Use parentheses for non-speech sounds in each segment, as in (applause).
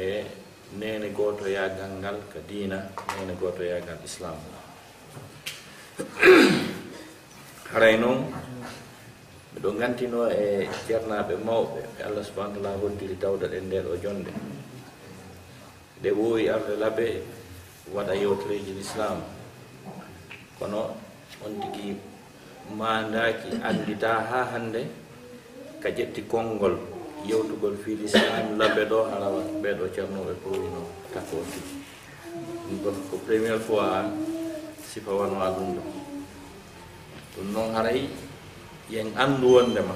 e nene goto yagal ngal ka diina nene goto yagal islam (clears throat) haray noon miɗo gantino e ceernaɓe mawɓe ɓe allah subahana taala hoddiri dawda ɗen nden o jonde. Nde ɓooyi arde labe waɗa yewtereji l'islam kono on tigi mandaki andita ha hande ka ƴetti konngol. yewtugol fiili samla ɗo harawat ɓeɗo ceernoɓe powino takoji ɗum ɗon ko premiére fois sifa wanwa ɗum ɗo. Ɗum noon haray yen anndu wondema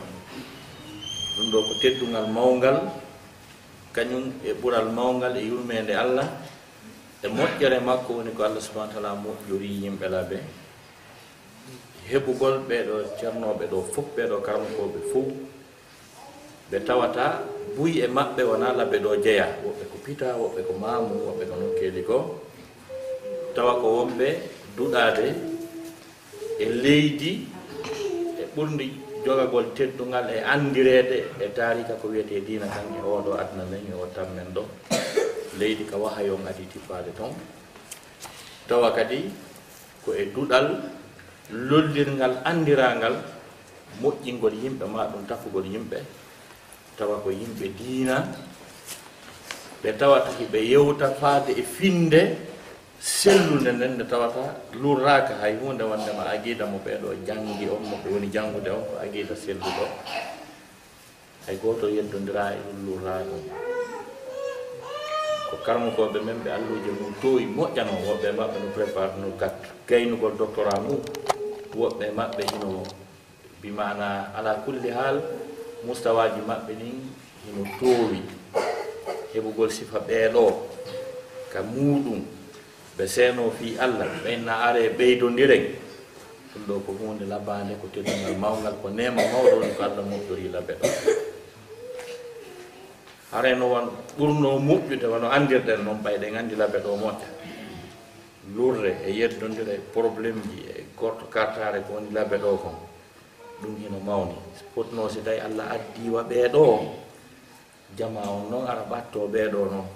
ɗum ɗo ko teddungal mawngal kañum e ɓural mawngal e yurmede allah. E moƴƴere makko woni ko allah subahana taala moƴƴori yimɓe laɓe heɓugol ɓeɗo ceernoɓe ɗo fof ɓeɗo karmakoɓe fof ɓe tawata buyi e maɓɓe wona laɓe ɗo jeeya woɓɓe ko pita woɓɓe ko mamu woɓɓe ko nokkeeli ko. Tawa ko wonɓe duɗade e leydi e ɓurdi jogagol teddungal e andirede e tarika ko wiyete dina tan e oɗo aduna men e o tan men ɗo. Leydi ka wahayon adi tippade toon tawa kadi ko e duɗal lollirngal andirangal moƴƴingol yimɓe ma ɗum tafugol yimɓe. tawa ko yimɓe diina ɓe tawata hiɓe yewta faade e finde sellude nden nde tawata lurraka hay hunde wondema aqida mo ɓeeɗo jangi on mo ɓe woni jangude on ko aqida selluɗo hay goto yeddodira e ɗum lurraka ko karmukoɓe men ɓe alluje mum towi moƴƴano woɓɓe maɓɓe no prépare no gat gaynugol doctorat mum woɓɓe maɓɓe hino bimana ala kulli haal mustawaji maɓɓe nin hino towi heɓugol sifa ɓeeɗo ka muɗum ɓe seeno fi allah. Ɓenna are ɓeydodiren ɗum ɗo ko hunde labade ko teddugal mawgal ko nema mawɗo woni ko allah moftori labbe ɗo. Hareno won ɓurno moƴƴude wono andirɗen noon ɓayɗen andi labbe ɗo moƴƴa. Lurde e yeddodire probléme ji e gorto kartare ko woni labbe ɗo kon. ɗum hino mawni. Fotno si tawi allah addiwa ɓeeɗo jama on noon ara ɓatto ɓeeɗo noon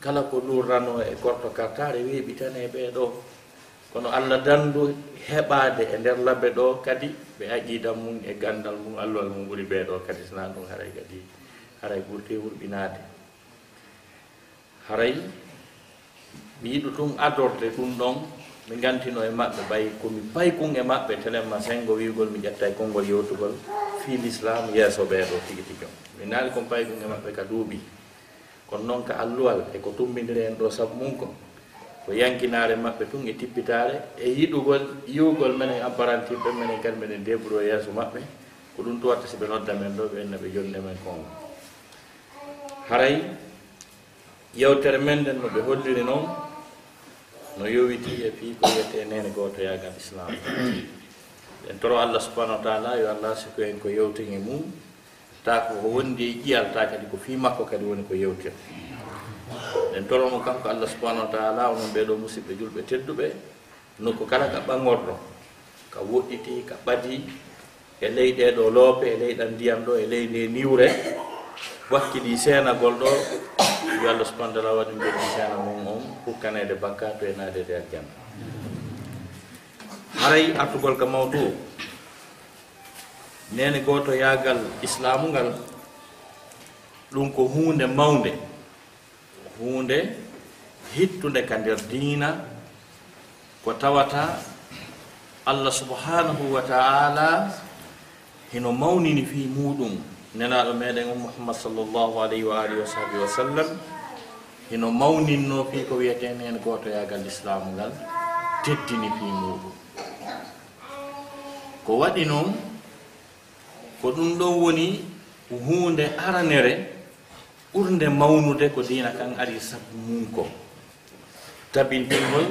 kala ko lurrano e gorto kartare weeɓi tan ɓeeɗo kono allah dandu heɓade e nder labbe ɗo kadi ɓe aqiida mum e gandal mum alluhal mum ɓuuri ɓeeɗo kadi. Sona ɗum haray kadi haray ɓurte wurɓinaade haray mi yiɗu tun adorde ɗum ɗon mi gantino e maɓɓe ɓay komi paykun e maɓɓe telemma sengo wigol mi ƴetta e konngol yewtugol. Fii l'islam yeeso ɓeeɗo tigi tigi. On mi naali kon paykun e maɓɓe ka duuɓi. Kono noon ka alluwal e ko tumbidiri en ɗo sabu mum ko ko yankinaare maɓɓe tun e tippitaare e yiɗugol yiwgol menen apparantiɓe menen kadi minen debbuɗo e yeeso maɓɓe. Ko ɗum to si ɓe nodda men ɗo ɓe enna ɓe jonde men kongo haray yewtere men nden no ɓe holliri noon no yowiti e fii ko wiyete nene goto yagal islam hmm. en toro allah subahanahu wa taala yo allah siko en ko yewtini mum ta ko wondi e ƴiyal ta kadi ko fii makko kadi woni ko yewtir en toromo kanko allah subahanahu wa taala onon ɓeɗo musidɓe julɓe tedduɓe nokku kala ka ɓaŋorɗo ka woɗɗiti ka ɓadi e leyɗeɗo loope e leyɗan ndiyam ɗo e ley nde niwre wakkiɗi seenagol ɗo. Yo allah subahana taala waɗi mbiɗi seena mum on hukkanede bakka to e naadede aljanna haray artugol ka mawdu nene goto yaagal islamu ngal ɗum ko hunde mawde hunde hittude ka nder diina ko tawata allah subhanahu wa taala hino mawnini fi muɗum nenaɗo meɗen o mouhammad sallllahu alayhi wa alihi wa sahbi wa sallam. Hino mawninno fi ko wiyeten hen gotoyagal islamu ngal teddini fi muɗum ko waɗi noon ko ɗum ɗon woni hunde aranere ɓurde mawnude ko dina kan ari sabu mum ko. Tabintingol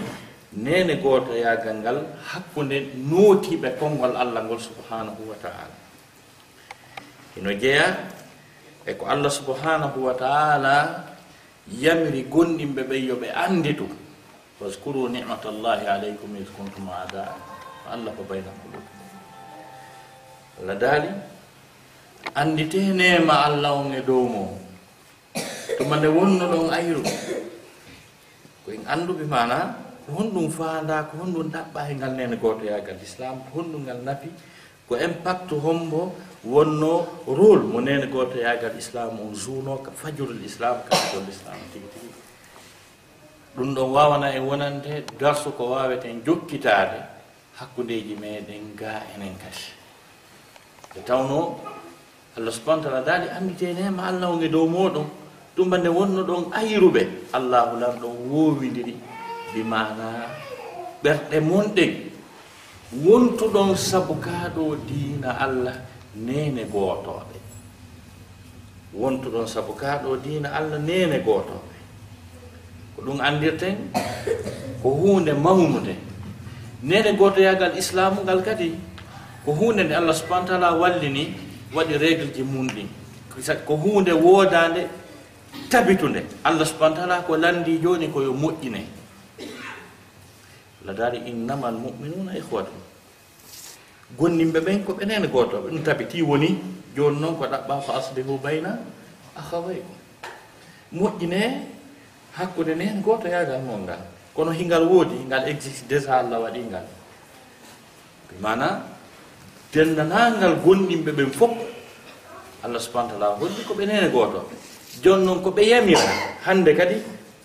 nene gotoyagal ngal hakkude nootiɓe konngol allah ngol subhanahu wa taala. ino jeeya e ko allah subhanahu wa taala yamiri gonɗinɓe ɓe yo ɓe anndi ɗum. Waskuru nicmata llahi aleykum id kuntum adaa allah ko bayna qulub. Allah daali anndite nema allah on e dow mo. Tuma nde wonno ɗon ayru. Ko en annduɓe mana ko honɗum faanda ko honɗum ɗaɓɓa e ngal nene gootoyagal l'islam ko honɗum ngal nafi ko impact hombo wonno rôle mo nene goto yagal islam on juuno ka fajurul islam kaol islam tigi tigi. Ɗum ɗon wawana en wonande darsu ko waweten jokkitade hakkudeji meɗen ga enen kasi nde tawno allah subahana taala daali anditenema allah o e dow moɗon ɗum nde wonno ɗon ayruɓe allahu lam ɗon wowidiri bimana ɓerɗe monɗen. wontuɗon sabu kaaɗo diina allah nene gootoɓe wontuɗon sabu kaaɗo diina allah nene gootoɓe ko ɗum andirten ko hunde mawnude. Nene gootoyagal islamu ngal kadi ko hunde nde allah subahana taala wallini waɗi régle ji mum ɗin ko hunde woodande tabitunde allah subahana taala ko landi joni koyo moƴƴine ladaari innama almuminuna ihwatum gonnimɓe ɓen ko ɓenene gotoɓe ɗum tabiti woni joni noon ko ɗaɓɓa fa aslihu bayna ahawaykum moƴƴine hakkude nen goto yagal mo ngal. Kono hingal woodi ngal existe déjà allah waɗi ngal. Mana dendanangal gonɗimɓe ɓen fof allah subahana taala holli ko ɓenene gotoɓe goto joni noon ko ɓe yamira hande kadi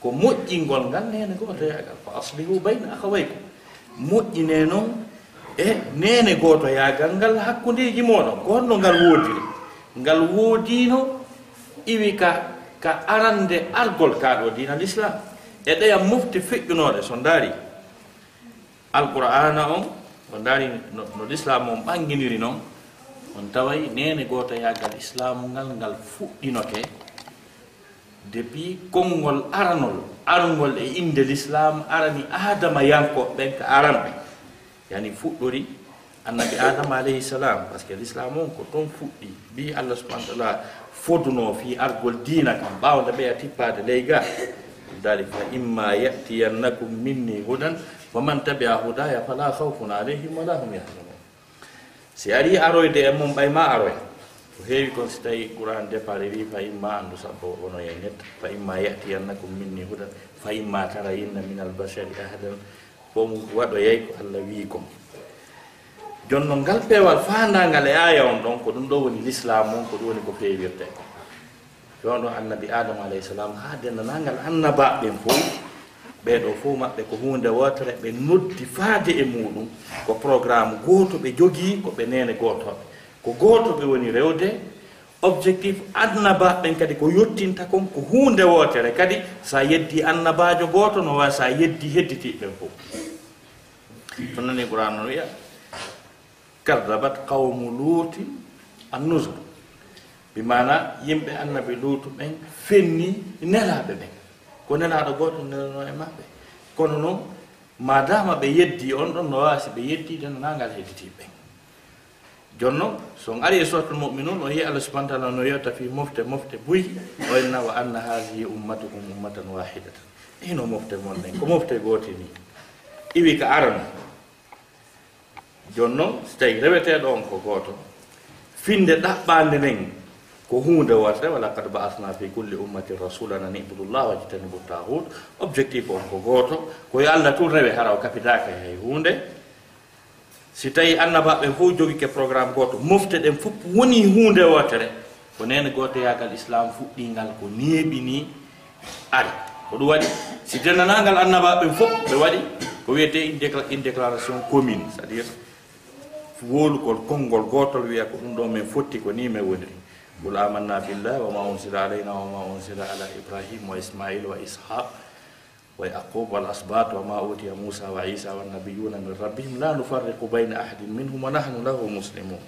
ko moƴƴingol ngal nene goto yagal fa aslihu bayna ahawaykum moƴƴine noon e nene gooto yaagal ngal hakkundeji mooɗon gonno ngal woodiri. Ngal woodino iwi ka ka arande argol kaaɗo dina l' islam e, e ɗeya mofte feƴƴunoɗe so daari alqur'ana on o daari no l' islam on ɓanginiri noon on taway nene gooto yaagal islamu ngal ngal fuɗɗinoke. Depuis konngol aranol arngol e inde l'islam arani adama yankoɓe ɓen ka aranɓe. yani fuɗɗori annabi adama alayhi salam par ce que l'islam on ko toon fuɗɗi. Mbi allah subahana taala foduno fi argol dina kam ɓawde ɓeya tippade ley ga. Dalik fa imma yatiyannakum minni hudan wa man tabia hudaya fala haufun alayhim wala hum yahzanun. Si ari aroyde e mum ɓay ma aroya ko heewi kon si tawi qouran départ wi fa imma andu sappo e wono e netta. Fa imma yatiyannakum minni hudan fa imma tara yinna min albashari ahadan bon waɗo yey ko allah wi kom jonno ngal peewal faandangal e aya on ɗon ko ɗum ɗo woni l'islam on ko ɗum woni ko feewirte. Joni ɗon annabi adama alayhi salam ha denndanangal annabaɓen fof ɓeɗo fof maɓɓe ko hunde wotere ɓe noddi faade e muɗum ko programme goto ɓe jogii ko ɓe nene gotoɓe ko gooto ɓe woni rewde objectif annabaɓen kadi ko yettinta kon ko hunde wotere kadi sa yeddi annabajo goto no wawi sa yeddi hedditiɓen fof. To nani e qouran o wiya kadabat qawmu luuti annusur bi mana yimɓe annabi luutu ɓen fenni nelaɓe ɓen ko nelaɗo goto nelano e maɓɓe. Kono noon madama ɓe yeddi on ɗon no wasi ɓe yeddide nangal hedditiɓe ɓen jooni noon son ari e suratul muminun o yi allah subahana taala no yewta fi mofte mofte buyi enna wa anna hadihi ummatukum ummatan wahidatan ino mofte mon nen ko mofte gooti ni? Iwi ka arano jooni noon so tawi reweteɗo on ko gooto finde ɗaɓɓande nden ko hunde warde wala kad baasna fi kulli ummati rasulan an ibudullah wajtanibu tahut objectif on ko gooto koyo allah tun rewe hara o kapitaka hay hunde si tawi annabaɓe fof jogike programme goto mofte ɗen fof woni hunde wotere ko nene gotoyagal islam fuɗɗingal ko neeɓini ari. Ko ɗum waɗi si dennanagal annabaɓe fof ɓe waɗi ko wiyete une déclaration commune c' est à dire wolugol konngol gotol wiya ko ɗum ɗo min fotti ko ni min woniri. Qul amanna billah wa ma unsila alayna wa ma unsila ala ibrahima wa ismail wa ishaq way aqub wal asbat wa ma utiya musa wa isa wannabiyuna min rabbihim. La nufarriqu bayna ahadin minhum wa nahnu lahu muslimun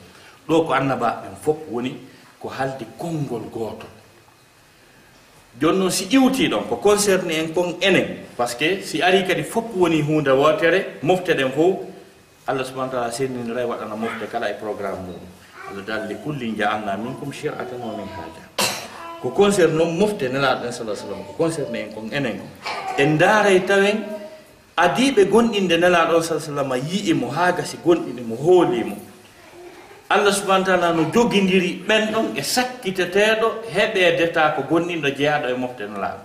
ɗo ko annabaɓen fof woni ko haldi konngol gooto. Joni noon si iwti ɗon ko concerné en kon enen par ce que si ari kadi fof woni hunde wotere mofteɗen fof allah subahana taala sendinira e waɗana mofte kala e programme muɗum allah dalli kulli jaanna minkum chiratan wa min haja ko concerne noon mofte nelaɗo ɗen salah sallam ko concerné en kon enen kon. en daaray tawen adiiɓe gonɗinde nelaaɗo sa sallam yi'i mo haa gasi gonɗini mo hoolimo allah subahana taala no jogidiri ɓen ɗon e sakkiteteeɗo heɓeedeta ko gonɗinɗo jeyaɗo e mofte nelaaɗo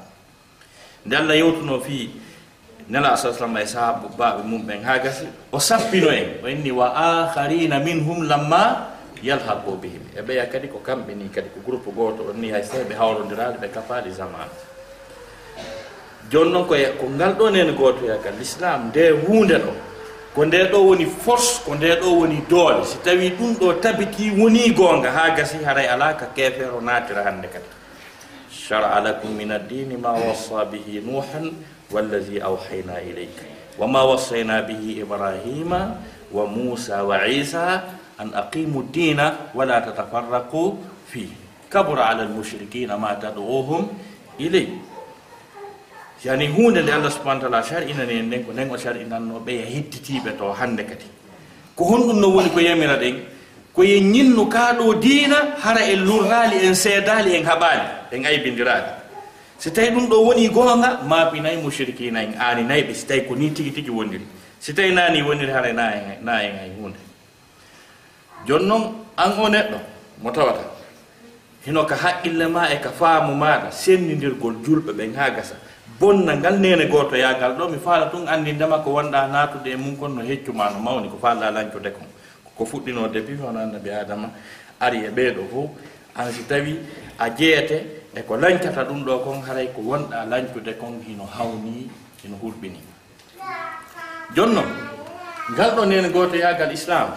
nde allah yewtuno fii nelaaɗo sa sallam e sahaaba baaɓe mum ɓen haa gasi o sappino en o inni wa akharina minhum lamma yalhaqu bihim. E ɓeya kadi ko kamɓe ni kadi ko groupe gooto on ni hay so ɓe hawrondiraaɗe ɓe kafaali zamane joni noon koye ko ngal ɗo nene gootoyagal l'islam nde hunde ɗo. Ko nde ɗo woni force ko nde ɗo woni doole. Si tawi ɗum ɗo tabiti woni goonga ha gasi haray ala ka keefeero naatira hannde kadi. Shar'a lakum min addini ma wassa bihi nuhan wallahi awhayna ilayka wa ma wassayna bihi ibrahima wa musa wa isa an aqimu ddina wala tatafarraqu fihi kabura ala almushrikina ma tad'uhum ilay yani hunde nde allah subahana taala sar'inani en nden ko nden o char inanno ɓe e hettitiɓe to hande kadi. Ko honɗum no woni ko yamira ɗen koye ñinnu kaaɗo diina hara e en lurrali en seedali en haɓali en aybinndiraali si tawi ɗum ɗo woni gonga mabinayi mushrikina en aninayɓe si tawi ko ni tigi tigi wondiri si tawi nani wondiri hara na en na en hay hunde joni noon an o neɗɗo mo tawata hino ka haqqille ma e ka faamu maɗa senndidirgol julɓe ɓen ha gasa. bonna ngal nene goto yagal ɗo mi faala tun andindema ko wonɗa natude e mum kon no heccuma no mawni ko faalla lancude kon ko fuɗɗino depuis hono annabi adama ari e ɓeeɗo fof an si tawi a jeeyete e ko lancata ɗum ɗo kon haray ko wonɗa lancude kon hino hawni hino hurɓini jonno ngal ɗo nene goto yagal islam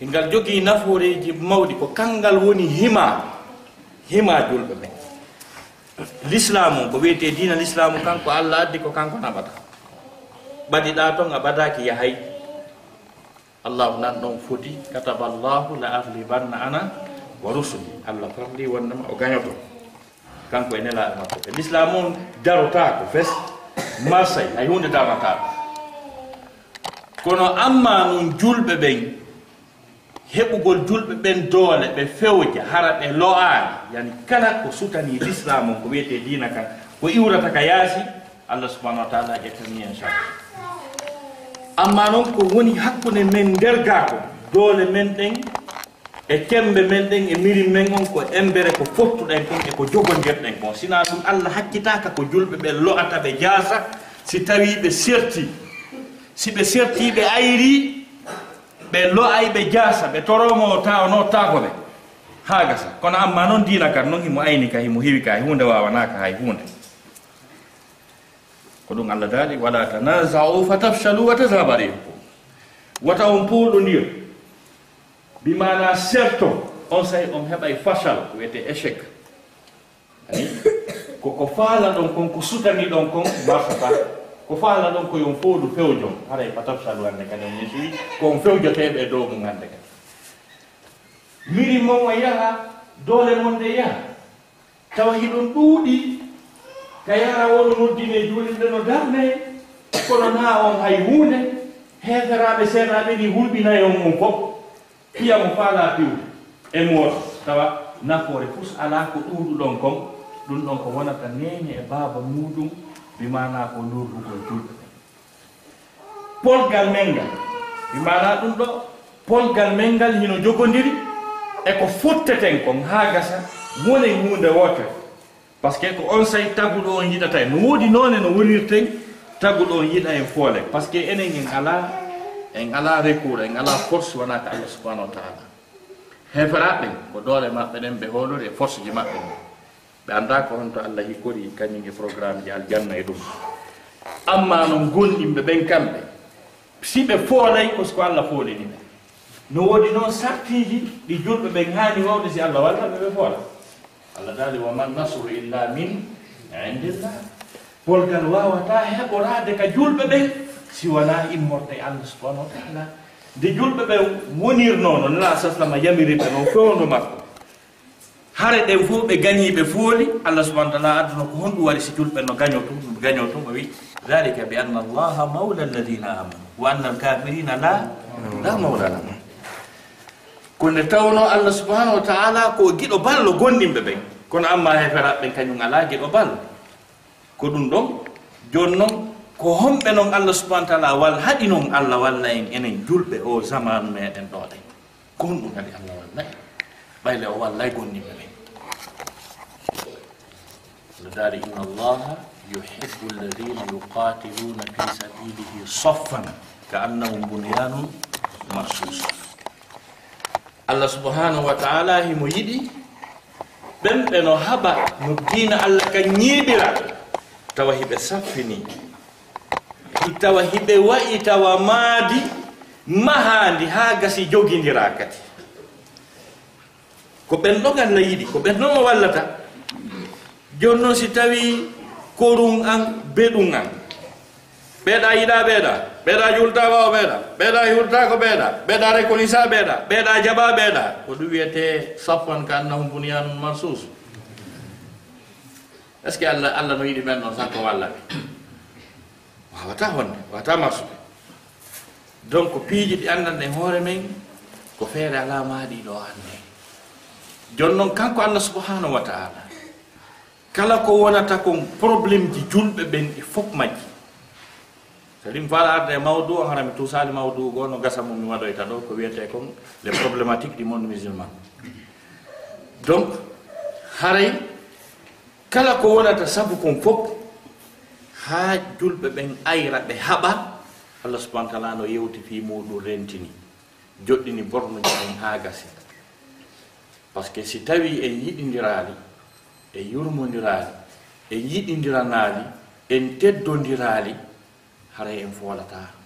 e ngal jogii naforeji mawɗi ko kangal woni hima hima julɓe ɓen l'islamu ko wiyete dina l'islamu kanko allah addi ko kanko naɓata ɓaɗiɗa toon a ɓadaki yahay. Allahu nan ɗon foti kataba llahu la arlibanna ana wa rusuli. Allah farli wondema o gañoto. Kanko e nelaɗo makko. E l'islamu on darotako fes marsay hay hunde darata kono amma nun julɓe ɓen heɓugol julɓe ɓen doole ɓe fewja hara ɓe lo'aani yani kala ko sutani l'islam on ko wiyete diina kan ko iwrata ka yaasi allah subahanahu wa taala ƴettani en sar amma noon ko woni hakkunde men ndergaako doole men ɗen e kembe men ɗen e miri men on ko embere ko fottuɗen kon e ko jogondirɗen kon. Sina ɗum allah hakkitaka ko julɓe ɓe lo'ata ɓe jaasa si tawi ɓe serti si ɓe serti ɓe ayri ɓe lo'ay ɓe jaasa ɓe toromo ta ono ɓe. Ha gasa. Kono amma noon dina kan noon himo ayni ka himo heewi ka hay hunde wawanaka hay hunde ko ɗum allah daali wala tanazau fa tafchalu wa tadhaba rihukum wata on puuɗodir bimana serto on sahi on heɓay fachal wiyete échec. Koko faala ɗon kon ko sutani ɗon kon marsata ko faala ɗon ko yon fof ndu haray patafsalu hannde kadi on ko on fewjoteɓe e dow mum hannde kadi miri mon o yaha doole mon nde yaha. Tawa hiɗon ɗuuɗi ka yara wono noddine juulirde no darne. Kono na on hay huunde heeferaɓe seeraaɓe ɗi hulɓinayi on mum fof. Piya mo faalaa piwde e mooto tawa nafoore fus ala ko ɗuuɗuɗon kon. Ɗum ɗon ko wonata neeñe e baaba muɗum mi mana ko lurdugol julɓe polgal men ngal mi mana ɗum ɗo. Polgal men ngal hino jogodiri e ko fotteten kon haa gasa woni hunde wotere. Par ce que ko on sayi taguɗo on yiɗata en no woodi noon no wonirten taguɗo on yiɗa en foole. Par ce que enen en ala en ala recours en ala force wona ko allah subahanahu wa taala. Heferaɓe ko doole maɓɓe ɗen ɓe holori e force ji maɓɓe. ɗen ɓe annda ko honto allah hikkori kañum e programme ji aljanna e ɗum. Amma no gonɗimɓe ɓen kamɓe si ɓe foolay ko siko allah foolini ɓe. No woodi noon sartiji ɗi julɓe ɓen haani wawde si allah walla ɓe ɓe foola allah daali wa man nasru illa min indillah. Polgal wawata heɓorade ka julɓe ɓen si wona immorde e allah subahanahu wa taala. Nde julɓe ɓe wonirnoo no nala sa sallama yamiri noon fewndo makko. hare ɗen fof ɓe gañiɓe fooli allah subahana taala adduno ko honɗum wari si julɓe no gaño tum ɗum gaño tum o wi dalika bi anna allaha mawla alladina amanu wa anna alkafirina la la mawla lahum. Ko nde tawno allah subahanahu wa taala ko giɗo ballo gonɗinɓe ɓen. Kono amma heferaɓe ɓen kañum ala giɗo ballo. Ko ɗum ɗon joni noon ko homɓe noon allah subahana taala wal haɗi noon allah walla en enen julɓe o zamanu meɗen ɗo ɗen. Ko honɗum kadi allah walla en. ɓayle o wallay gonɗi mumen no daari inna allaha yuhibbu alladina yuqatiluna fi sabilihi soffan ka annahum bunyanum marsus. Allah subhanahu wa taala himo yiɗi ɓen ɓe no haɓa no diina allah ka ñiiɓira tawa hiɓe saffini tawa hiɓe wayi tawa maadi mahandi haa gasi jogindira kadi ko ɓen ɗo ganna yiɗi ko ɓen ɗon o wallata. Joni noon si tawi korum an beɗum an. Ɓeeɗa yiɗa ɓeeɗa ɓeeɗa jultama o ɓeeɗa ɓeeɗa yurta ko ɓeeɗa ɓeeɗa reconisa ɓeeɗa ɓeeɗa jaɓa ɓeeɗa. Ko ɗum wiyete saffan ka annahum buniyanum marsus. Est ce que allah allah no yiɗi ɓen noon tan ko walla wawata honde wawata marsude donc piiji ɗi andanɗe hoore men ko feere ala ɗiɗo hannde. jooni noon kanko allah subahanahu wa taala kala ko wonata kon probléme ji julɓe ɓen e fof majji. Sadi mi faala arde e mawdou o harami tusali mawdou mawdu goo no gasa mum mi waɗoyta ɗo ko wiyete kon les problématique du monde musulman. Donc haray kala ko wonata sabu kon fof haa julɓe ɓen ayra ɓe haɓa allah subahana taala no yewti fi muɗum rentini joɗɗini bornoji ɗen haa gasi. par ce que si tawi e e e en yiɗidirali en yurmodiraali en yiɗidiranaali en teddodiraali haray en foolata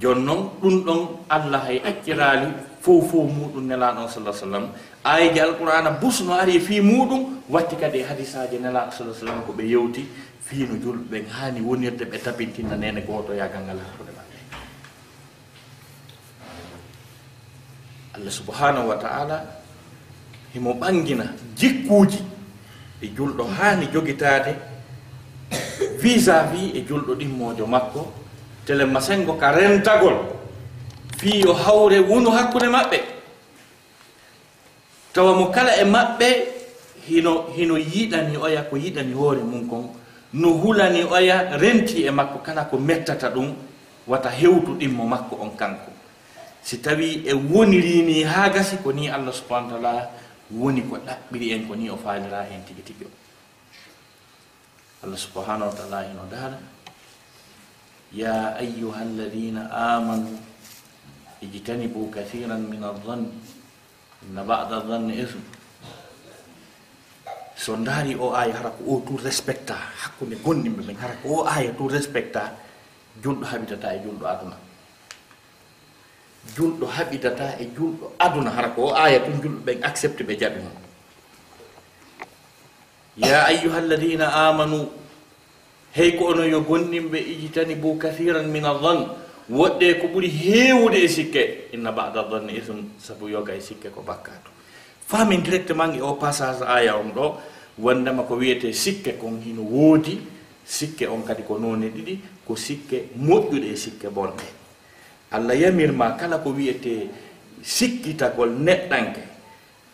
jooni noon ɗum ɗon allah hay acciraali fof fof muɗum nelaaɗon salah sallam. Ayiji alqur'ana busno ari fii muɗum watti kadi e hadisaji nelaaɗo salah sallam ko ɓe yewti fiino julɓe ɓen haani wonirde ɓe tabintinna nene gooto yagal ngal hakkude allah subhanahu wa taala himo ɓangina jikkuuji e julɗo haani jogitaade visa à vis e julɗo ɗimmoojo makko tele masengo ka rentagol fii yo hawre wonu hakkunde maɓɓe. Tawa mo kala e maɓɓe hino hino yiɗani oya ko yiɗani hoore mum kon no hulani oya renti e makko kala ko mettata ɗum wata hewtu ɗimmo makko on kanko. si tawi e wonirini haa gasi ko ni allah subahana taala woni ko ɗaɓɓiri en ko ni o faalira hen tigi tigi o. Allah subahanahu wa taala heno daala ya ayuha alladina amanu ijtanibu kathiran min aldanni inna bada danni ism so daari o aya hara ko o tout respecta hakkude gonɗimɓe ɓen hara ko o aya tout respecta junɗo habitata e junɗo aduna. julɗo haɓidata e julɗo aduna hara ko o aya tun julɗo ɓen accepte ɓe jaɓi mon ya ayuha alladina amanu hey ko ono yo gonɗinɓe ijitani bo kathiran min aldan woɗɗe ko ɓuuri heewude e sikke inna bada danne isum saabu yoga e sikke ko bakkatu. Famin directement e o passage aya on ɗo wondema ko wiyete sikke kon hino woodi sikke on kadi ko noone ɗiɗi ko sikke moƴƴuɗe e sikke bonɗe. allah yamirma kala ko wiyete sikkitagol neɗɗanke.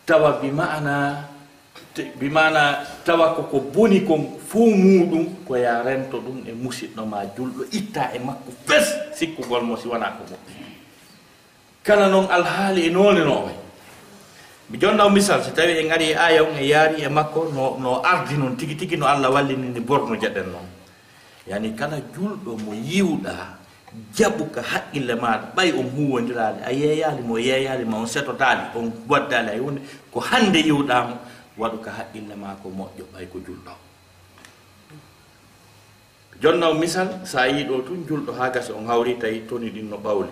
Tawa bimana bimana tawa koko boni kon fuu muɗum ko ya rento ɗum e musidɗo ma julɗo itta e makko fes sikkugol mo si wona ko goɗɗo kala noon alhaali e nonenoɓe mi jonnaw misal so tawi en ari e, e aya on e yaari e makko no no ardi noon tigi tigi no allah wallinini borno jaɗen noon. Yani kala julɗo mo yiwɗa jaɓu ka haqqille maɗa ɓay on huwodirali a yeeyali mo yeeyali ma on setotali on waddali hay hunde ko hande yiwɗamo waɗu ka haqqille ma ko moƴƴo ɓay ko julɗo. Jonno misal sa yi ɗo tun julɗo ha gasi on hawri tawi toni ɗin no ɓawli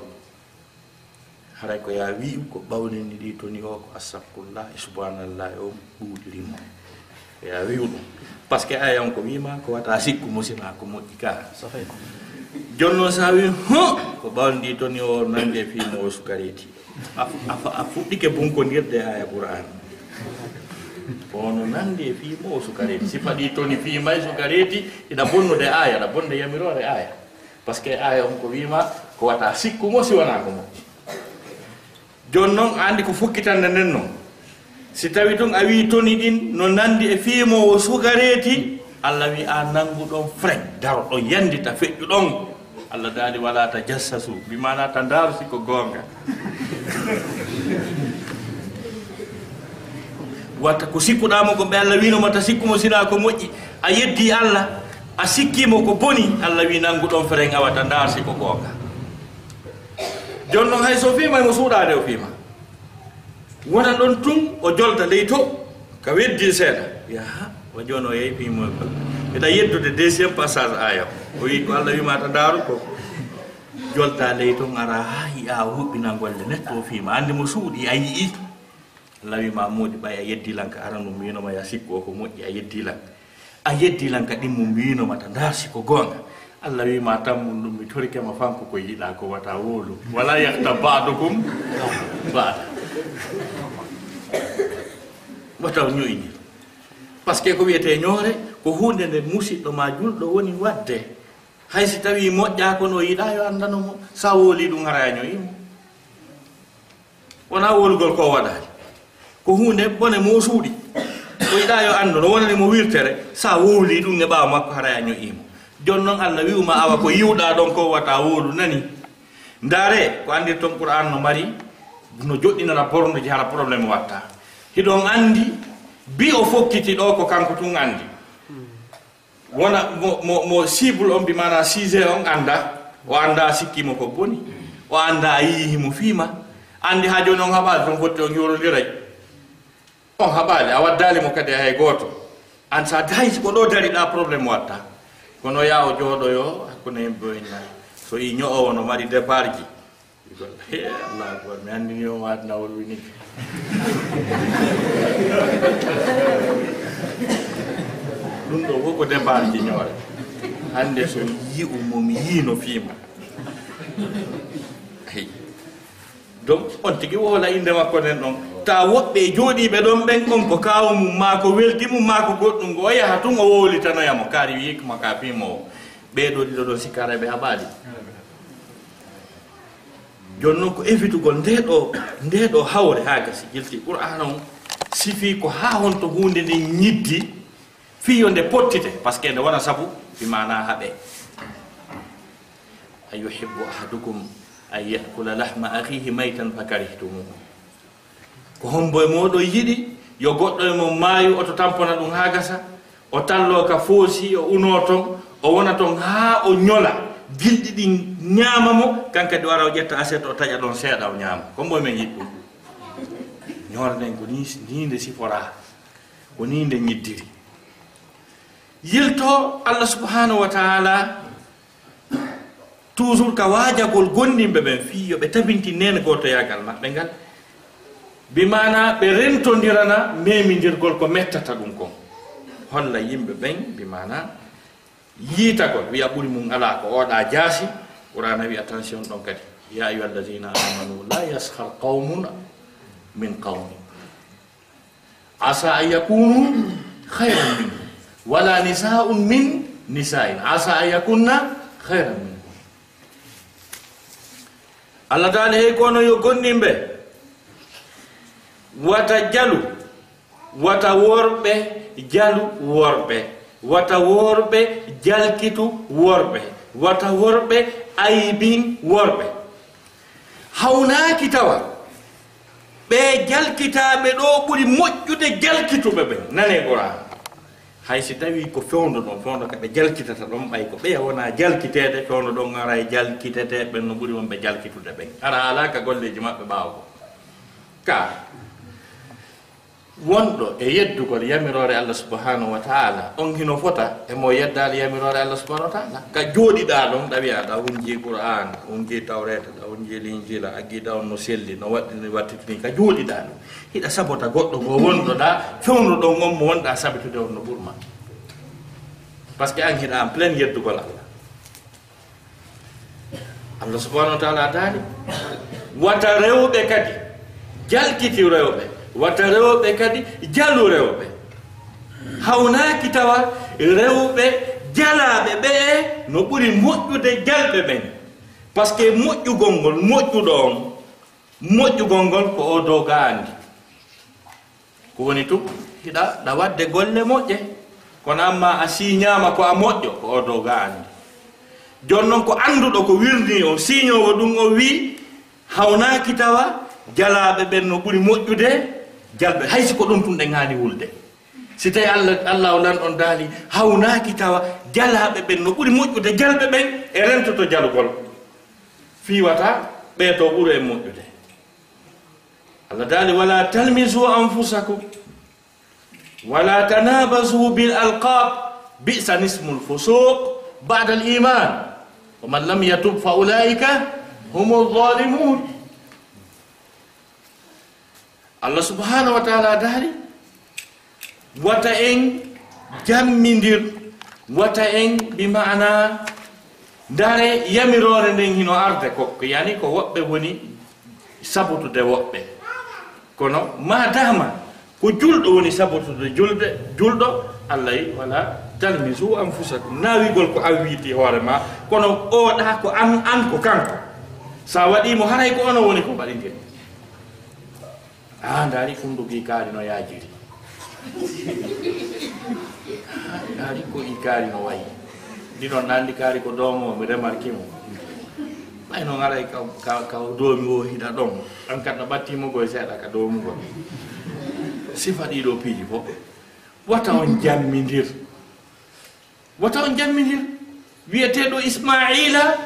haray ko ya wi ko ɓawnini ɗi toni o ko astahfirullah e subhanallah e o ɓuuɗirimo. ya wiw ɗum. Par ce que ayan ko wima ko wata sikku musidako moƴƴi ka. Joni sa wi hu ko ɓawndi toni o nande fimo o sukareti a fuɗɗike bunkodirde aya qouran ono nande fimo o sukareti si faɗi toni fimay sukareti iɗa bonnude aya ɗa bonde yamirore aya. Par ce que aya on ko wima ko wata sikku mo ko moƴƴi. Joni noon andi ko fukkitande nden noon si tawi toon a wi toni ɗin no nandi e fiimowo sukareeti allah wi a nannguɗon frek daro ɗon yandita feƴƴu ɗon allah daali wala ta jassasu mbimana ta ndaaru sikko goonga. Watta ko sikkuɗamo ko ɓe allah winoma ta sikkumo sina ko moƴƴi. A yeddi allah a sikkimo ko boni allah wi nannguɗon frek awata ndaar ko goonga. Jon noon hay so fiima mo suuɗade o fima wona ɗon tun o jolta ley to ka weddi seeɗa. Yaha o jooni o yeypimo eɗa yeddude deuxiéme passage aya. O wi ko allah wimata daaru ko jolta ley to ara ha yiya huɓɓina golle netto o fima andi mo suuɗi a yii allah wima moodi ɓay a yeddilan ka aran mbinoma ya sikku o ko moƴƴi a yeddilan a yeddilan ka ɗimmo mbinoma ta ndaar sikko goonga. Allah wima tammum ɗum mi torikema fanko ko yiɗa ko wata wolu wala yahta baadukum baada (laughs) wataw ñoyni par ce que ko wiyete ñoore ko hunde nde musidɗo ma julɗo woni wadde. Hay si tawi moƴƴa kono yiɗa yo anndanomo sa wooli ɗum ara ñoyimo wona wolugol ko waɗani ko hunde bone mosuuɗi ko yiɗa yo anndu no wonani mo wirtere sa wooli ɗum e ɓawa makko haraya ñoyimo joni noon allah wi'uma awa ko yiwɗa ɗon ko wata woolu nani. Ndaare ko andirton qur'an no mari no joɗɗinana bornoji hara probléme watta. Hiɗon anndi bi o fokkiti ɗo ko kanko tun anndi wona mo mo cible on mbi mana sisé on annda o annda sikkimo ko boni o annda a yiihimo fiima anndi haa jooni on haɓaali ton fotti on yorodiray on haɓaali a waddaali mo kadi hay gooto. An so dayi ko ɗo dariɗa probléme watta. Kono yaa o jooɗoyo hakkunde yimɓe o inna so i ño'owo no mari départ ji. allah akbar mi anndini o waatna wolwinike ɗum ɗo fof ko dépense ñoore hannde so yi ummo mi yiino fiima ayi donc on tigi wola innde makko nden ɗon ta woɓɓe jooɗiiɓe ɗon ɓen on ko kaawu mum maa ko weldi mum maa ko goɗɗum ngo o yaha tun o wowlitanoyamo kaari wiikma ka fiimo o ɓeeɗo ɗiɗo ɗon sikkareɓe haɓaali jooni noon ko évitugol nde ɗo nde ɗo hawre haa gasi jilti qur'ana o sifii ko haa honto huunde nde ñiddi fiyo nde pottite par ce que nde wona sabu bimana haɓee a yuhibu ahadukum an yakula lahma ahihi maytan fa karihtumuhu ko hombo e moɗo yiɗi yo goɗɗo e mo maayu oto tampona ɗum haa gasa o tallo ka foosi o unoo ton o wona ton haa o ñola gilɗi ɗi ñaama mo kankadi wara o ƴetta aset o taƴa ɗon seeɗa o ñaama. Comme boy men yiɗ ɗum? Ko ni ninde sifora ko ni nde ñiddiri. Yilto allah subhanahu wa taala toujours ka waajagol gonndimɓe ɓen fii yo ɓe tabinti nene gootoyagal maɓɓe ngal. Bimana ɓe rentodirana memidirgol ko mettata ɗum kon. Holla yimɓe ɓen bimana yiita kon wiya ɓuri mum ala ko oɗa jaasi qurana wi attention ɗon kadi. Ya ayuha alladina amanu la yaskhar qawmun min qawmin. Asa an yakunu hayran minhum wala nisaun min nisain asa an yakunna hayran minhum. Allah taala hey kono yo gonɗimɓe wata jalu wata worɓe jalu worɓe. wata worɓe jalkitu worɓe. Wata worɓe aybin worɓe. Hawnaaki tawa ɓe jalkitaaɓe ɗo ɓuri moƴƴude jalkituɓe ɓe. Nane qouran hay si tawi ko fewndo ɗon fewndo ka ɓe jalkitata ɗon ɓay ko ɓeya wona jalkiteede fewndo ɗon ara e jalkiteteɓen no ɓuri wonɓe jalkitude ɓen ara alaa golleji golleeji maɓɓe ɓaawo. Ka wonɗo e yeddugol yamirore allah subahanahu wa taala. On hino fota emo yeddali yamirore allah subahanahu wa taala. Ka jooɗiɗa ɗon ɗawi aɗa hunji qur'an hunji tawreta ɗa hunji linjila aggida on no selli no waɗɗini wattitini ka jooɗiɗa ɗum. Hiɗa sabota goɗɗo ngo wonɗoɗa fewnuɗo on mo wonɗa sabitude on no ɓurma. Par ce que an hiɗa en plein yeddugol allah. Allah subahanahu wa taala daani wata rewɓe kadi jaltiti rewɓe. watta rewɓe kadi jalu rewɓe. Hawnaaki tawa rewɓe jalaaɓe ɓee no ɓuri moƴƴude jalɓe ɓen par ce que moƴƴugol ngol moƴƴuɗo on moƴƴugol ngol ko o dow gaandi ko woni tu hiɗa ɗa waɗde golle moƴƴe. Kono amma a siñama ko a moƴƴo ko o dow gaandi jooni noon ko annduɗo ko wirni o siñowo ɗum o wii hawnaaki tawa jalaaɓe ɓen no ɓuri moƴƴude jalɓe hay siko ɗum tun ɗe haani wulde. Si tawi allah allah o nan on daali hawnaaki tawa jalaaɓe ɓen no ɓuri moƴƴude jalɓe ɓen e rentoto jalugol fiiwata ɓeeto ɓuri e moƴƴude. Allah daali wala talmisu anfusakum wala tanabasu bil alqab bisa nismu lfusuq bada al iman wa man lam yatub fa ulaika hum alzalimun allah subhanahu wa taala daari wata en jammidir wata en bi mana dare yamirore nden hino arde ko yani ko woɓɓe woni sabutude woɓɓe. Kono ma dama ko julɗo woni sabutude julde julɗo allah wala talmisu anfusakum. Nawigol ko an wiiti e hoore ma kono oɗa ko an an ko kanko. Sa waɗimo haray ko ono woni ko mbaɗingel a ndaali kunduki kaari no yaajiri ndaari ko i kaari no wayi. Ndiɗon nanndi kaari ko doomo mi remarque mo. Ɓay noon aray ka doomi o hiɗa ɗon. An kad no ɓattimugo e seeɗa ka doomugol sifa ɗiɗo piiji fof wata on jammindir wata on jammindir wiyeteɗo ismaila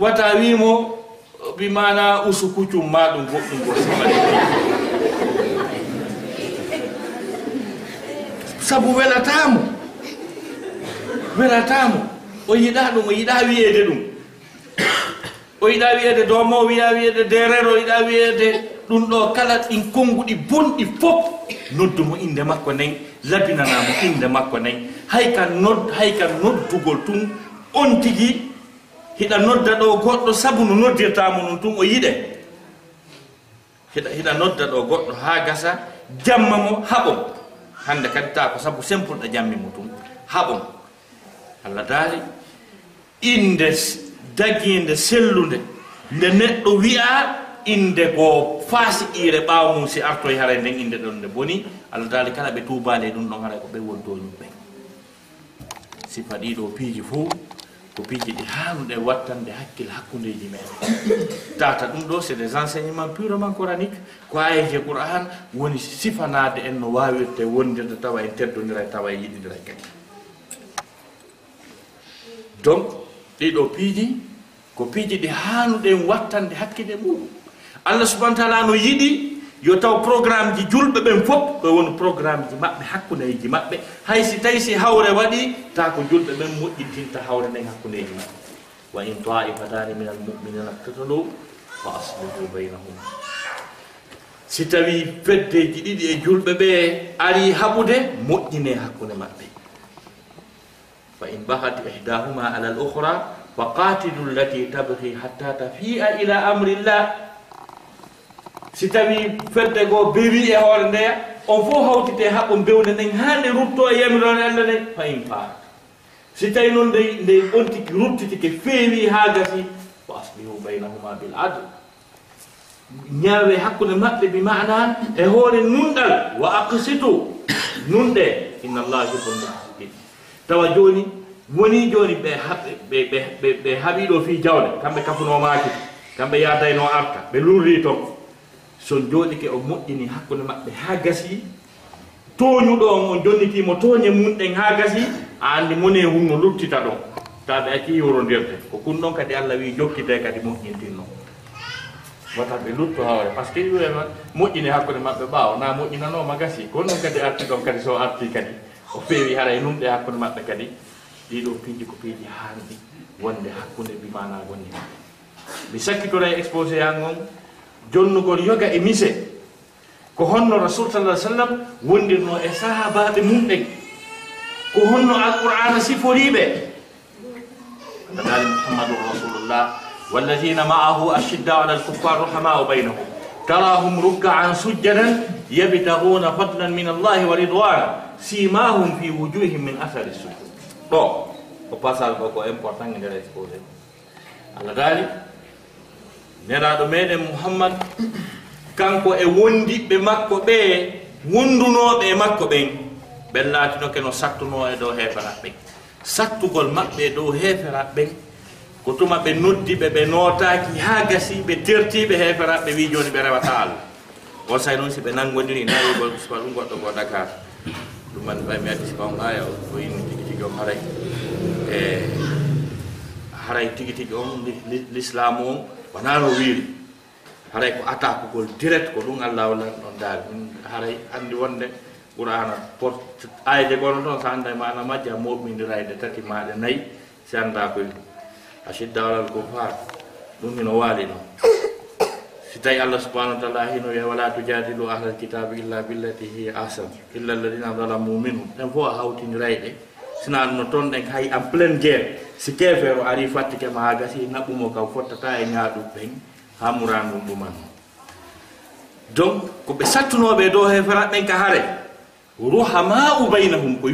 wata wimo bi bimana usukuccum ma ɗum goɗɗum go sifa sabu welatamo welatamo o yiɗa ɗum o yiɗa wiyede ɗum. O yiɗa wiyede domo o wiya wiyede derere o yiɗa wiyede ɗum ɗo kala ɗin konnguɗi bonɗi fof. Noddumo inde makko nayi labinanamo inde makko nayi. Hay ka nod hay ka noddugol tun on tigi hiɗa nodda ɗo goɗɗo sabu no noddirtamo non tun o yiɗe. Hiɗa hiɗa nodda ɗo goɗɗo ha gasa jamma mo haɓo. hande kadi ta ko sabu sempulɗo jammi mutum haɓon allah daali inde dagiinde sellude nde neɗɗo wiya inde goo faasi ire ɓaw mum si artoye haray nden inde ɗon nde boni. Allah daali kala ɓe tuubaali ɗum ɗon haray ko ɓe woni dow ñum sifa ɗiɗo piiji fo ko piiji ɗi haanuɗe wattande hakkille hakkundeji meɗen tata ɗum ɗo c'est des enseignement purement coranique ko ayeje qouran woni sifanade en no wawirte wondirde tawa en teddodira tawa e, e, e yiɗidira e kadi. Donc ɗiɗo piiji ko piiji ɗi haanuɗen wattande hakkille muɗum. Allah subahana taala no yiɗi yo taw programme ji julɓe ɓen fof ko woni programme ji maɓɓe hakkundeji maɓɓe. Hay si tawi si hawre waɗi ta ko julɓe ɓen moƴƴintinta hawre nden hakkundeji maɓɓe. Wa in taifatani min almuminina ktatalu fa aslihu baynahum. Si tawi feddeji ɗiɗi e julɓe ɓe ari haɓude moƴƴine hakkunde maɓɓe. Fa in bahat ihdahuma ala l ohra fa qatilu llati tabhi hatta tafia ila amrillah. si tawi fedde goo bewi e hoore ndeya on fof hawtite haɓɓo bewde nden haa nde rutto e yamirone allah nde fayin faara si tawi noon nde nde on tigi ruttitike feewi haa gasi fa aslihu baynahuma bil adl. Ñaawe hakkunde maɓɓe bi mana e hoore nunɗal wa aqsitu nunɗe inna allah yuhibbul muqsitin tawa jooni woni jooni ɓe ɓe ɓe haɓiɗo fii jawle kamɓe kafunomaaki kamɓe yahdayno arta ɓe lurri ton so jooɗike o moƴƴini hakkunde maɓɓe haa gasi tooñuɗo on on jonnitiimo tooñe mumɗen haa gasi a anndi mone hunno luttita ɗon. Taade acci iwrondirde ko kun ɗon kadi allah wii jokkite kadi moƴƴintinno. Wata ɓe lutto hawre par ce que iwema moƴƴini hakkunde maɓɓe ɓaawo. Naa moƴƴinanooma gasi. Kon ɗon kadi arti ɗon kadi so arti kadi o feewi haray numɗe hakkunde maɓɓe kadi ɗiɗo piiji ko piiji haandi wonde hakkunde bimana wonni maɓɓe mi sakkitoray exposé ha on jonnugol yoga e mise. Ko honno rasul sallah sallam wondirno e sahabaɓe mum ɓen ko honno alqur'ana siforiɓe. Adali muhammadun rasulullah walladina maahu ashidda ala alkuffar rahamau baynahum. Tarahum rukkaan sujjadan yabtaguna fadlan min allahi wa ridwana. Simahum fi wujuhim min athari sujud. Ɗo ko passage ɗo ko important e nder exposé allah daali neraɗo meɗen muhammad kanko e wondiɓɓe makko ɓe wondunoɓe e makko ɓen. Ɓen laatinoke no sattuno e dow heeferaɓe ɓen sattugol maɓɓe e dow heeferaɓe ɓen ko tuma ɓe noddiɓe ɓe nootaki ha gasi ɓe tertiɓe heeferaɓe wi joni ɓe rewata allah. On say noon si ɓe nangodiri nawigol sipa ɗum goɗɗo go dakar. Ɗum man ɓay mi addi sipa on aya o yimmi tigi tigi on haray. E haray tigi tigi on l'islam on. wonaa no wiiri. Haray ko attaque direct ko ɗum allah wallan ɗon daari. Ɗum haray anndi wonde qur'ana por ayde gono toon so annda mana majja a tati maɗe nayyi si annda koye a sidda walal ko faa ɗum hino waali ɗon si tawi allah subahanahu wa taala hino wiya wala tujadilu ahlal kitabe illa billati hiya ahsan illa alladina dalamu minhum. Ɗen fof a hawtindirayɗe. Sina no toon ɗen hay en pleine guerre. si keefeero ari fattike ma ha gasi naɓɓumo kam fottata e ñaaɗum ɓen ha muranɗum ɗumanmo donc ko ɓe sattunoɓe e dow heferat ɓen ka hare. Ruhama'u baynahum ko